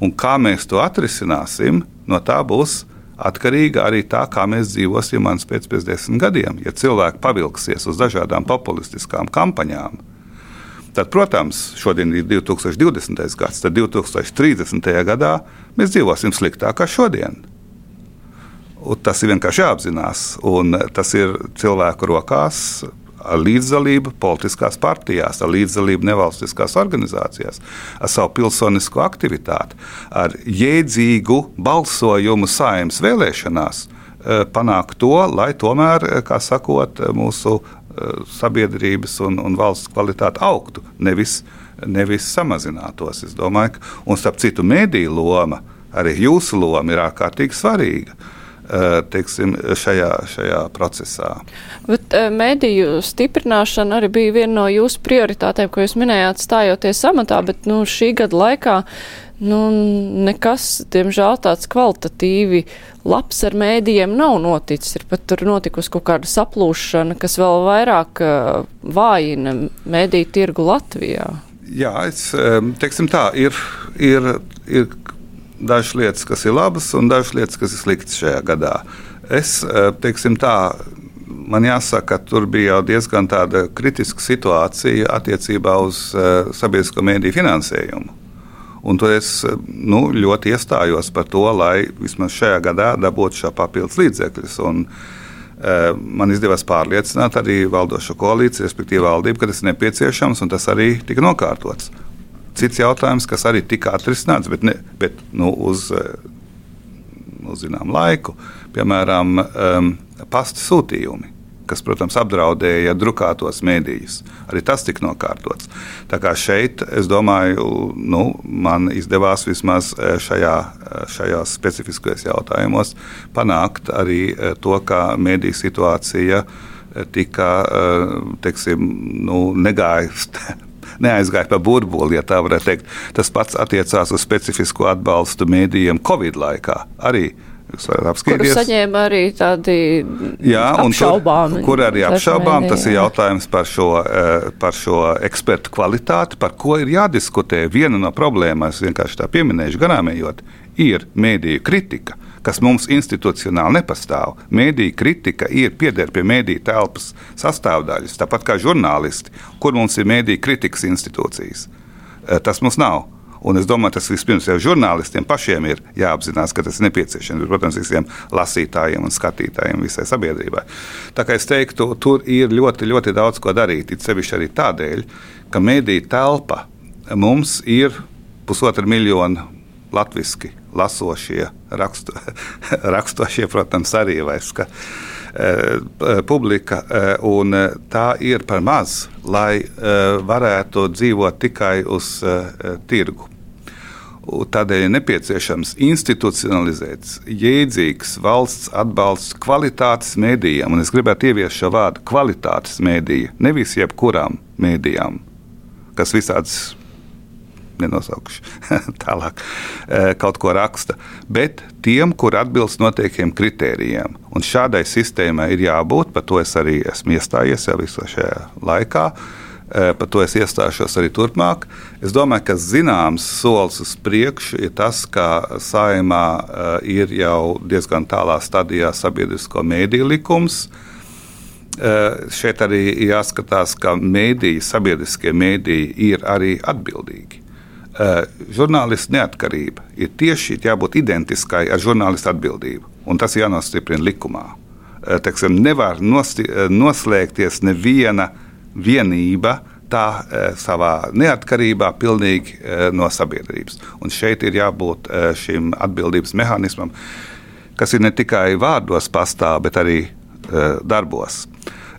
Un kā mēs to atrisināsim, no tā būs atkarīga arī tā, kā mēs dzīvosim pēc, pēc desmit gadiem. Ja cilvēki pavilksies uz dažādām populistiskām kampaņām, tad, protams, šodien ir 2020. gads, tad 2030. gadā mēs dzīvosim sliktāk kā šodien. Un tas ir vienkārši jāapzinās. Un tas ir cilvēku rokās ar līdzdalību politiskās partijās, ar līdzdalību nevalstiskās organizācijās, ar savu pilsonisko aktivitāti, ar jēdzīgu balsojumu saimnes vēlēšanās eh, panākt to, lai tomēr, eh, kā sakot, mūsu eh, sabiedrības un, un valsts kvalitāte augtu, nevis, nevis samazinātos. Es domāju, ka, un starp citu, mediju loma, arī jūsu loma ir ārkārtīgi svarīga. Eh, teiksim, šajā, šajā procesā. Bet mediju stiprināšana arī bija viena no jūsu prioritātēm, ko jūs minējāt, stājoties amatā, bet nu, šī gada laikā nu, nekas, diemžēl, tāds kvalitatīvi labs ar mēdījiem nav noticis. Ir pat tur notikusi kaut kāda saplūšana, kas vēl vairāk vājina mēdīju tirgu Latvijā. Jā, es teiksim tā, ir, ir, ir dažas lietas, kas ir labas, un dažas lietas, kas ir sliktas šajā gadā. Es eh, teiksim tā. Man jāsaka, ka tur bija jau diezgan kritiska situācija attiecībā uz uh, sabiedrisko mēdīju finansējumu. Un tur es nu, ļoti iestājos par to, lai vismaz šajā gadā dabūtu šo papildus līdzekļus. Un, uh, man izdevās pārliecināt arī valdošo koalīciju, respektīvi valdību, ka tas ir nepieciešams, un tas arī tika nokārtots cits jautājums, kas arī tika atrisināts, bet, ne, bet nu, uz, eh, uz zināmu laiku, piemēram, um, pasta sūtījumi. Kas, protams, apdraudēja drukātos mēdījus. Arī tas tika nokārtots. Tā kā šeit, es domāju, nu, man izdevās vismaz eh, šajā, eh, šajos specifiskajos jautājumos panākt arī to, ka mēdīju situācija tika teiksim, nu, negājusi neaizgāja pa burbuli, ja tā varētu teikt. Tas pats attiecās uz specifisku atbalstu mēdījiem Covid laikā. Arī Jūs varat apskatīties. Kur saņēma arī tādi Jā, apšaubāmi. Tur, kur arī apšaubām, tas ir jautājums par šo, par šo ekspertu kvalitāti, par ko ir jādiskutē. Viena no problēmām, es vienkārši tā pieminēšu, garām ejot, ir mēdīju kritika kas mums institucionāli nepastāv. Mēdīņu kritika ir pieder pie mēdīņu telpas sastāvdaļas, tāpat kā žurnālisti, kur mums ir mēdīņu kritikas institūcijas. Eh, tas mums nav. Un es domāju, tas vispirms jau žurnālistiem pašiem ir jāapzinās, ka tas ir nepieciešams. Protams, visiem lasītājiem un skatītājiem, visai sabiedrībai. Tā kā es teiktu, tur ir ļoti, ļoti daudz ko darīt. It sevišķi arī tādēļ, ka mediju telpa mums ir pusotra miljona latviešu lasošie, rakstu, rakstošie, protams, arī vairs. Ka, e, publika, e, un tā ir par maz, lai e, varētu dzīvot tikai uz tirgu. Tādēļ ir nepieciešams institucionalizēt jēdzīgs valsts atbalsts kvalitātes mēdījiem. Un es gribētu ieviest šo vārdu kvalitātes mēdīja, nevis jebkurām mēdījām, kas visādas nenosaukšu tālāk, eh, kaut ko raksta, bet tiem, kur atbilst noteiktiem kritērijiem. Un šādai sistēmai ir jābūt, par to es arī esmu iestājies jau visā šajā laikā. Eh, par to es iestāšos arī turpmāk. Es domāju, ka zināms solis uz priekšu ir tas, ka saimā eh, ir jau diezgan tālā stadijā sabiedrisko mēdīju likums. Šeit arī jāskatās, ka mēdīji, sabiedriskie mēdīji ir arī atbildīgi. Eh, žurnālistu neatkarība ir tieši jābūt identiskai ar žurnālistu atbildību, un tas jānostiprina likumā. Eh, Teksim, nevar nosti, eh, noslēgties neviena vienība tā savā neatkarībā pilnīgi no sabiedrības. Un šeit ir jābūt šim atbildības mehānismam, kas ir ne tikai vārdos pastāv, bet arī darbos.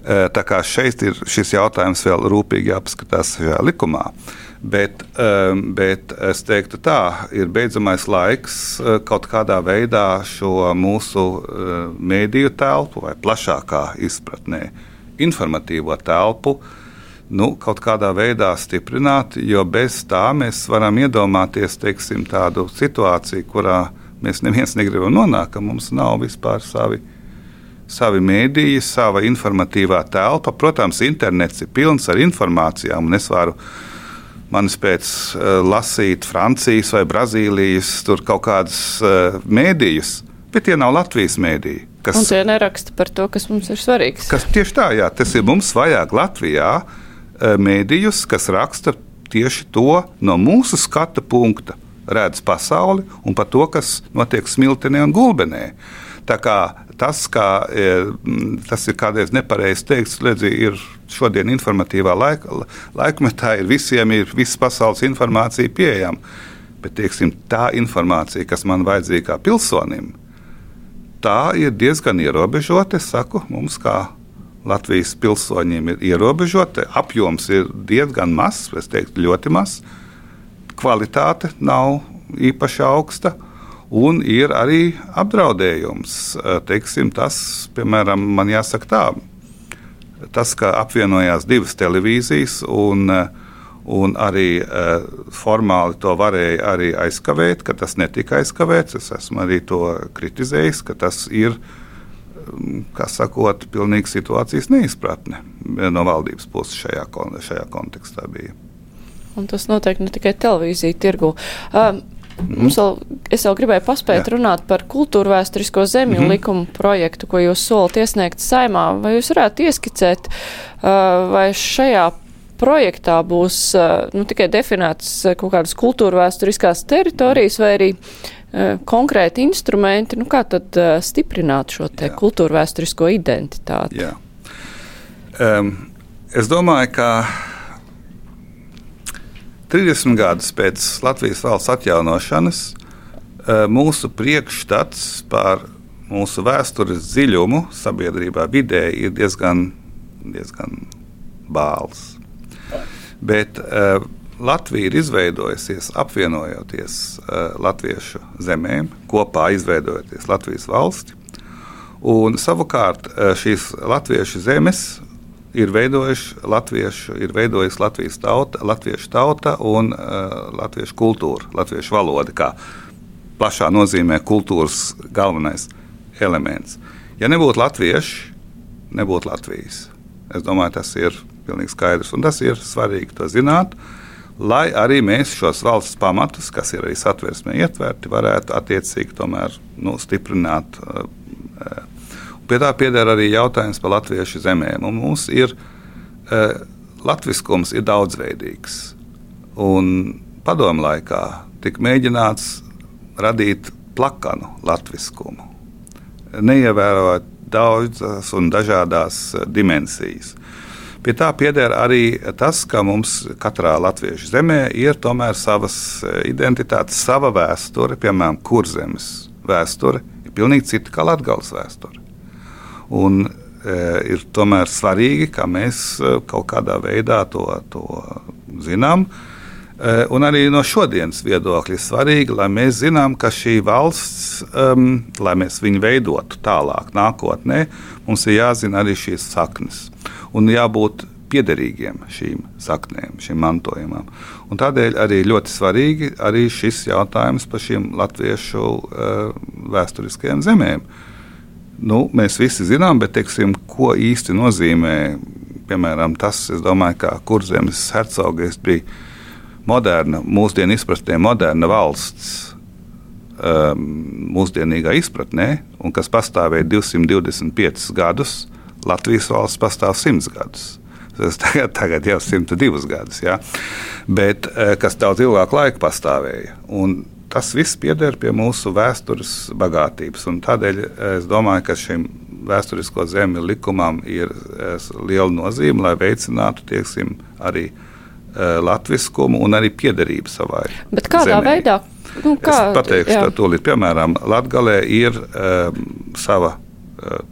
Tā kā šeit ir šis jautājums vēl rūpīgi jāpaskatās šajā likumā. Bet, um, bet es teiktu, tā ir beidzamais laiks uh, kaut kādā veidā šo mūsu uh, mēdīju telpu, vai plašākā izpratnē, informatīvo telpu, nu, kaut kādā veidā stiprināt, jo bez tā mēs varam iedomāties teiksim, tādu situāciju, kurā mēs neviens negribam nonākt, ka mums nav vispār savi savi mēdīji, sava informatīvā telpa. Protams, internets ir pilns ar informācijām, un es varu manis pēc uh, lasīt Francijas vai Brazīlijas kaut kādas uh, mēdījas, bet tie nav Latvijas mēdīji. Kas, un tie neraksta par to, kas mums ir svarīgs. Kas tieši tā, jā, tas ir mums vajag Latvijā uh, mēdījus, kas raksta tieši to no mūsu skata punkta, redz pasauli un par to, kas notiek smiltenē un gulbenē. Tas, kā, tas ir kādreiz nepareizi teikts, redzi, ir šodien informatīvā laika, laikmetā, ir visiem ir visas pasaules informācija pieejama. Bet tieksim, tā informācija, kas man vajadzīga kā pilsonim, tā ir diezgan ierobežota. Es saku, mums kā Latvijas pilsoņiem ir ierobežota, apjoms ir diezgan mazs, es teiktu, ļoti mazs. Kvalitāte nav īpaši augsta. Un ir arī apdraudējums. Teiksim, tas, piemēram, man jāsaka tā, tas, ka apvienojās divas televīzijas un, un arī formāli to varēja arī aizkavēt, ka tas netika aizkavēts. Es esmu arī to kritizējis, ka tas ir, kā sakot, pilnīgi situācijas neizpratne no valdības puses šajā, šajā kontekstā bija. Un tas notiek ne tikai televīzija tirgu. Um, Mums vēl, es vēl gribēju paspēt Jā. runāt par kultūra vēsturisko zemju mm -hmm. likumu projektu, ko jūs solat iesniegt saimā. Vai jūs varētu ieskicēt, vai šajā projektā būs nu, tikai definētas kaut kādas kultūra vēsturiskās teritorijas vai arī konkrēti instrumenti, nu, kā tad stiprināt šo te kultūra vēsturisko identitāti? Jā. Um, es domāju, ka 30 gadus pēc Latvijas valsts atjaunošanas eh, mūsu priekšstats par mūsu vēstures dziļumu sabiedrībā vidē ir diezgan, diezgan bāls. Bet uh, Latvija ir izveidojusies apvienojoties uh, latviešu zemēm, kopā izveidojoties Latvijas valsti. Un, savukārt šīs latviešu zemes ir veidojuši latviešu, ir veidojusi Latvijas tauta, latviešu tauta un uh, latviešu kultūra, latviešu valoda, kā plašā nozīmē kultūras galvenais elements. Ja nebūtu latvieši, nebūtu Latvijas. Es domāju, tas ir pilnīgi skaidrs, un tas ir svarīgi to zināt. Lai arī mēs šos valsts pamatus, kas ir arī satversmē ietverti, varētu attiecīgi tomēr nu, stiprināt. Uh, Pie tā pieder arī jautājums par latviešu zemēm. Un mums ir uh, latviskums ir daudzveidīgs. Un padomu laikā tika mēģināts radīt plakanu latviskumu, neievērojot daudzas un dažādas dimensijas. Pie tā pieder arī tas, ka mums katrā latviešu zemē ir tomēr savas identitātes, sava vēsture, piemēram, kurzemes vēsture, ir pilnīgi cita kā Latvijas vēsture. Un, e, ir tomēr svarīgi, ka mēs e, kaut kādā veidā to, to zinām. E, un arī no šodienas viedokļa ir svarīgi, lai mēs zinām, ka šī valsts, um, lai mēs viņu veidotu tālāk, nākotnē, mums ir jāzina arī šīs saknes un jābūt piederīgiem šīm saknēm, šim mantojumam. Un tādēļ arī ļoti svarīgi arī šis jautājums par šīm latviešu uh, vēsturiskajām zemēm. Uh, nu, mēs visi zinām, bet teiksim, ko īsti nozīmē piemēram tas, domāju, ka Kurzemes hercogs bija moderna, mūsdienu izpratnē, moderna valsts. Um, mūsdienīgā izpratnē, un kas pastāvēja 225 gadus, Latvijas valsts pastāv 100 gadus. Tas tagad, tagad jau 102 gadus, ja? bet eh, kas daudz ilgāku laiku pastāvēja. Un tas viss pieder pie mūsu vēstures bagātības. Tādēļ es domāju, ka šim vēsturisko zemju likumam ir liela nozīme, lai veicinātu tieksim, arī uh, latviskumu un arī piederību savai. Bet kādā zemē. veidā? Nu, kā, es pateikšu, jā. to tūlīt. Piemēram, Latvijā ir um, sava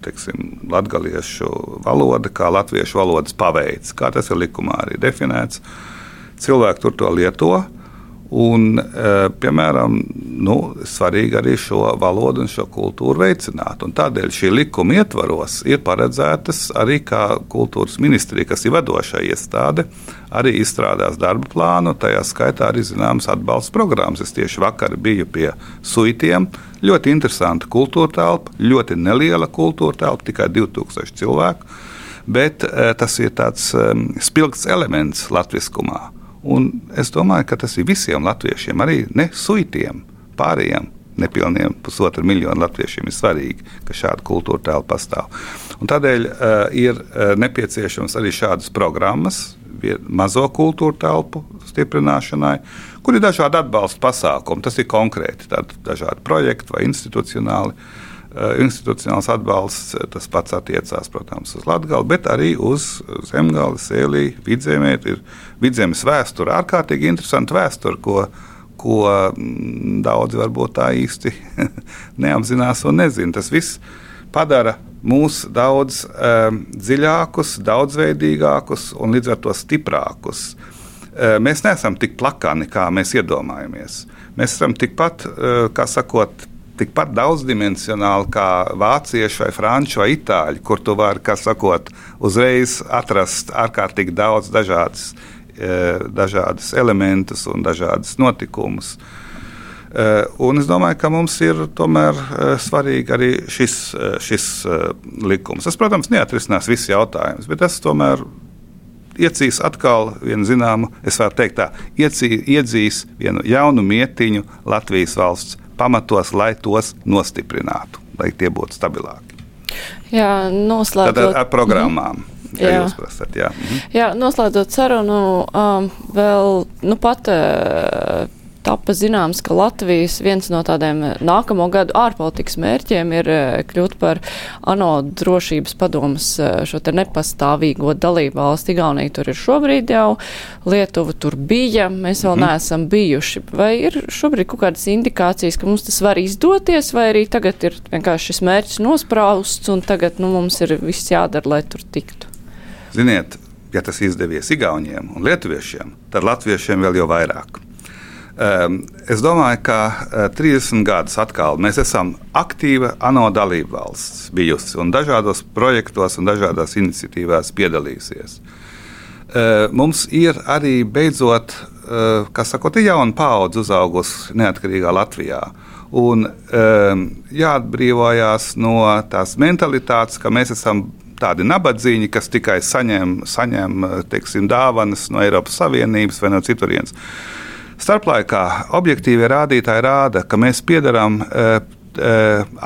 teiksim, latgaliešu valoda, kā latviešu valodas paveids, kā tas ir likumā arī definēts. Cilvēki tur to lieto. Un, e, piemēram, nu, svarīgi arī šo valodu un šo kultūru veicināt. Un tādēļ šī likuma ietvaros ir paredzētas arī kā kultūras ministrija, kas ir vadošā iestāde, arī izstrādās darba plānu. Tajā skaitā arī zināmas atbalsta programmas. Es tieši vakar biju pie suitiem. Ļoti interesanta kultūra telpa, ļoti neliela kultūra telpa, tikai 2000 cilvēku. Bet e, tas ir tāds um, spilgts elements latviskumā. Un es domāju, ka tas ir visiem latviešiem, arī ne suitiem, pārējiem nepilniem pusotru miljonu latviešiem ir svarīgi, ka šāda kultūra tēla pastāv. Un tādēļ uh, ir uh, nepieciešams arī šādas programmas, mazo kultūra telpu stiprināšanai, kur ir dažādi atbalsta pasākumi. Tas ir konkrēti, dažādi projekti vai institucionāli. Uh, institucionāls atbalsts, eh, tas pats attiecās, protams, uz Latviju, bet arī uz Zemgāli, Sēlī, Vidzemē. Ir Vidzemes vēsture, ārkārtīgi interesanta vēsture, ko, ko mm, daudzi varbūt tā īsti neapzinās un nezina. Tas viss padara mūs daudz um, dziļākus, daudzveidīgākus un līdz ar to stiprākus. Uh, mēs neesam tik plakani, kā mēs iedomājamies. Mēs esam tikpat, uh, kā sakot, tikpat daudzdimensionāli kā vācieši, vai franči, vai itāļi, kur tu vari, kā sakot, uzreiz atrast ārkārtīgi daudz dažādas, e, dažādas elementus un dažādas notikumus. E, un es domāju, ka mums ir tomēr e, svarīgi arī šis, šis likums. Tas, protams, neatrisinās visus jautājumus, bet tas tomēr iedzīs atkal vienu zināmu, es varu teikt tā, iedzīs vienu jaunu mietiņu Latvijas valsts pamatos, lai tos nostiprinātu, lai tie būtu stabilāki. Jā, noslēdzot. Tad ar, programmām. Mm. Jā. Prasat, jā. Mhm. jā, noslēdzot sarunu, um, vēl nu, pat uh, tapa zināms, ka Latvijas viens no tādiem nākamo gadu ārpolitikas mērķiem ir eh, kļūt par ANO drošības padomas eh, šo te nepastāvīgo dalību valsti. Igaunija tur ir šobrīd jau, Lietuva tur bija, mēs vēl mm. neesam bijuši. Vai ir šobrīd kaut kādas indikācijas, ka mums tas var izdoties, vai arī tagad ir vienkārši šis mērķis nosprausts un tagad nu, mums ir viss jādara, lai tur tiktu? Ziniet, ja tas izdevies Igauniem un Lietuviešiem, tad Latviešiem vēl jau vairāk. Um, es domāju, ka uh, 30 gadus atkal mēs esam aktīva ANO dalība valsts bijusi un dažādos projektos un dažādās iniciatīvās piedalījusies. Uh, mums ir arī beidzot, uh, kas sakot, jauna paudze uzaugusi neatkarīgā Latvijā. Un um, jāatbrīvojās no tās mentalitātes, ka mēs esam tādi nabadzīgi, kas tikai saņem, saņem teiksim, dāvanas no Eiropas Savienības vai no citurienes. Starplaikā objektīvie rādītāji rāda, ka mēs piedarām e, e,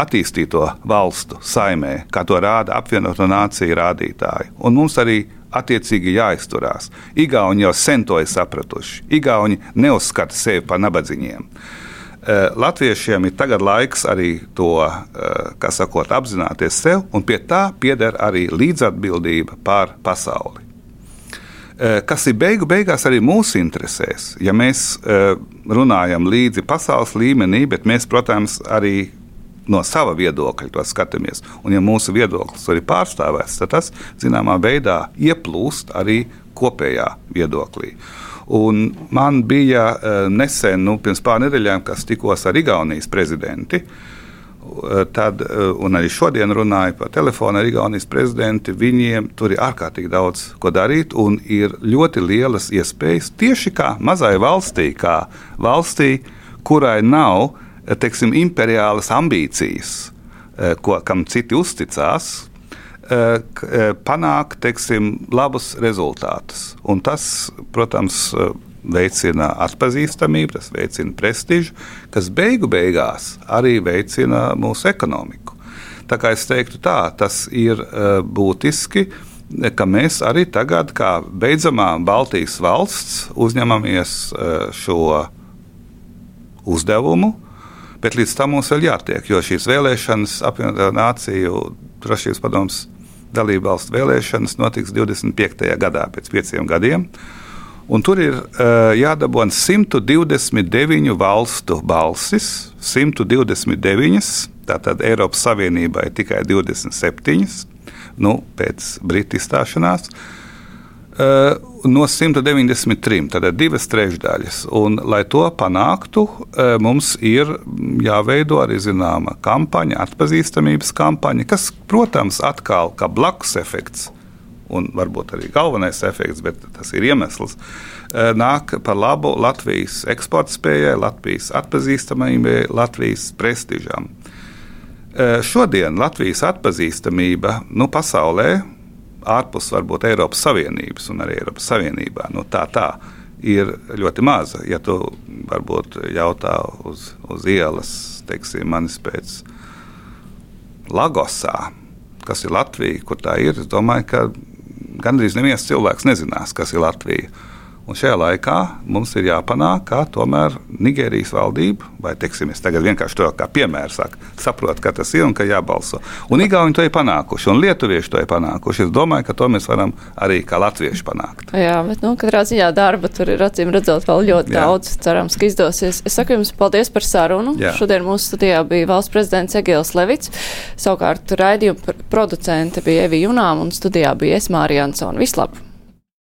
attīstīto valstu saimē, kā to rāda apvienoto nāciju rādītāji. Un mums arī attiecīgi jāizturās. Igauni jau sen to ir sapratuši. Igauni neuzskata sevi par nabadzīgiem. E, latviešiem ir tagad laiks arī to sakot, apzināties sev, un pie tā pieder arī līdzatbildība pār pasauli. Eh, kas ir beigu beigās arī mūsu interesēs. Ja mēs eh, runājam līdzi pasaules līmenī, bet mēs, protams, arī no sava viedokļa to skatāmies. Un, ja mūsu viedoklis ir pārstāvēts, tad tas zināmā veidā ieplūst arī kopējā viedoklī. Un man bija eh, nesen, nu, pirms pāris nedēļām, kas tikos ar Igaunijas prezidentu. Eh, tad, eh, un arī šodien runāju par telefonu ar Igaunijas prezidentu. Viņiem tur ir ārkārtīgi daudz ko darīt, un ir ļoti lielas iespējas tieši kā mazai valstī, kā valstī, kurai nav eh, teiksim, imperiālas ambīcijas, ko, kam citi uzticās, panākt teiksim, labus rezultātus. Un tas, protams, veicina atpazīstamību, tas veicina prestižu, kas beigu beigās arī veicina mūsu ekonomiku. Tā kā es teiktu, tā, tas ir uh, būtiski, ka mēs arī tagad, kā beidzamā Baltijas valsts, uzņemamies uh, šo uzdevumu, bet līdz tam mums vēl jātiek, jo šīs vēlēšanas, apvienotā nāciju drošības padomus dalību valstu vēlēšanas notiks 25. gadā, pēc pieciem gadiem. Uh, Un tur ir uh, jādabūna 129 valstu balsis, 129. Tātad Eiropas Savienībai tikai 27, nu, pēc Britu izstāšanās. Uh, no 193, tātad divas trešdaļas. Un, lai to panāktu, uh, mums ir jāveido arī zināma kampaņa, atpazīstamības kampaņa, kas, protams, atkal kā blakus efekts un varbūt arī galvenais efekts, bet tas ir iemesls, eh, nāk par labu Latvijas eksporta spējai, Latvijas atpazīstamībai, Latvijas prestižam. Eh, šodien Latvijas atpazīstamība nu, pasaulē, ārpus varbūt Eiropas Savienības un arī Eiropas Savienībā, nu, tā tā ir ļoti maza. Ja tu varbūt jautā uz, uz ielas, teiksim, manis pēc Lagosā, kas ir Latvija, kur tā ir, es domāju, ka gandrīz neviens cilvēks nezinās, kas ir Latvija. Un šajā laikā mums ir jāpanāk, ka tomēr Nigērijas valdība, vai teiksim, es tagad vienkārši to kā piemēru saku, saprot, ka tas ir un ka jābalso. Un Igauni to ir panākuši, un Lietuvieši to ir panākuši. Es domāju, ka to mēs varam arī kā latvieši panākt. Jā, bet nu, katrā ziņā darba tur ir acīm redzot vēl ļoti Jā. daudz. Cerams, ka izdosies. Es saku jums paldies par sarunu. Jā. Šodien mūsu studijā bija valsts prezidents Egils Levits. Savukārt raidījuma producente bija Evi Junām un studijā bija Esmārija Ansona. Vislabāk!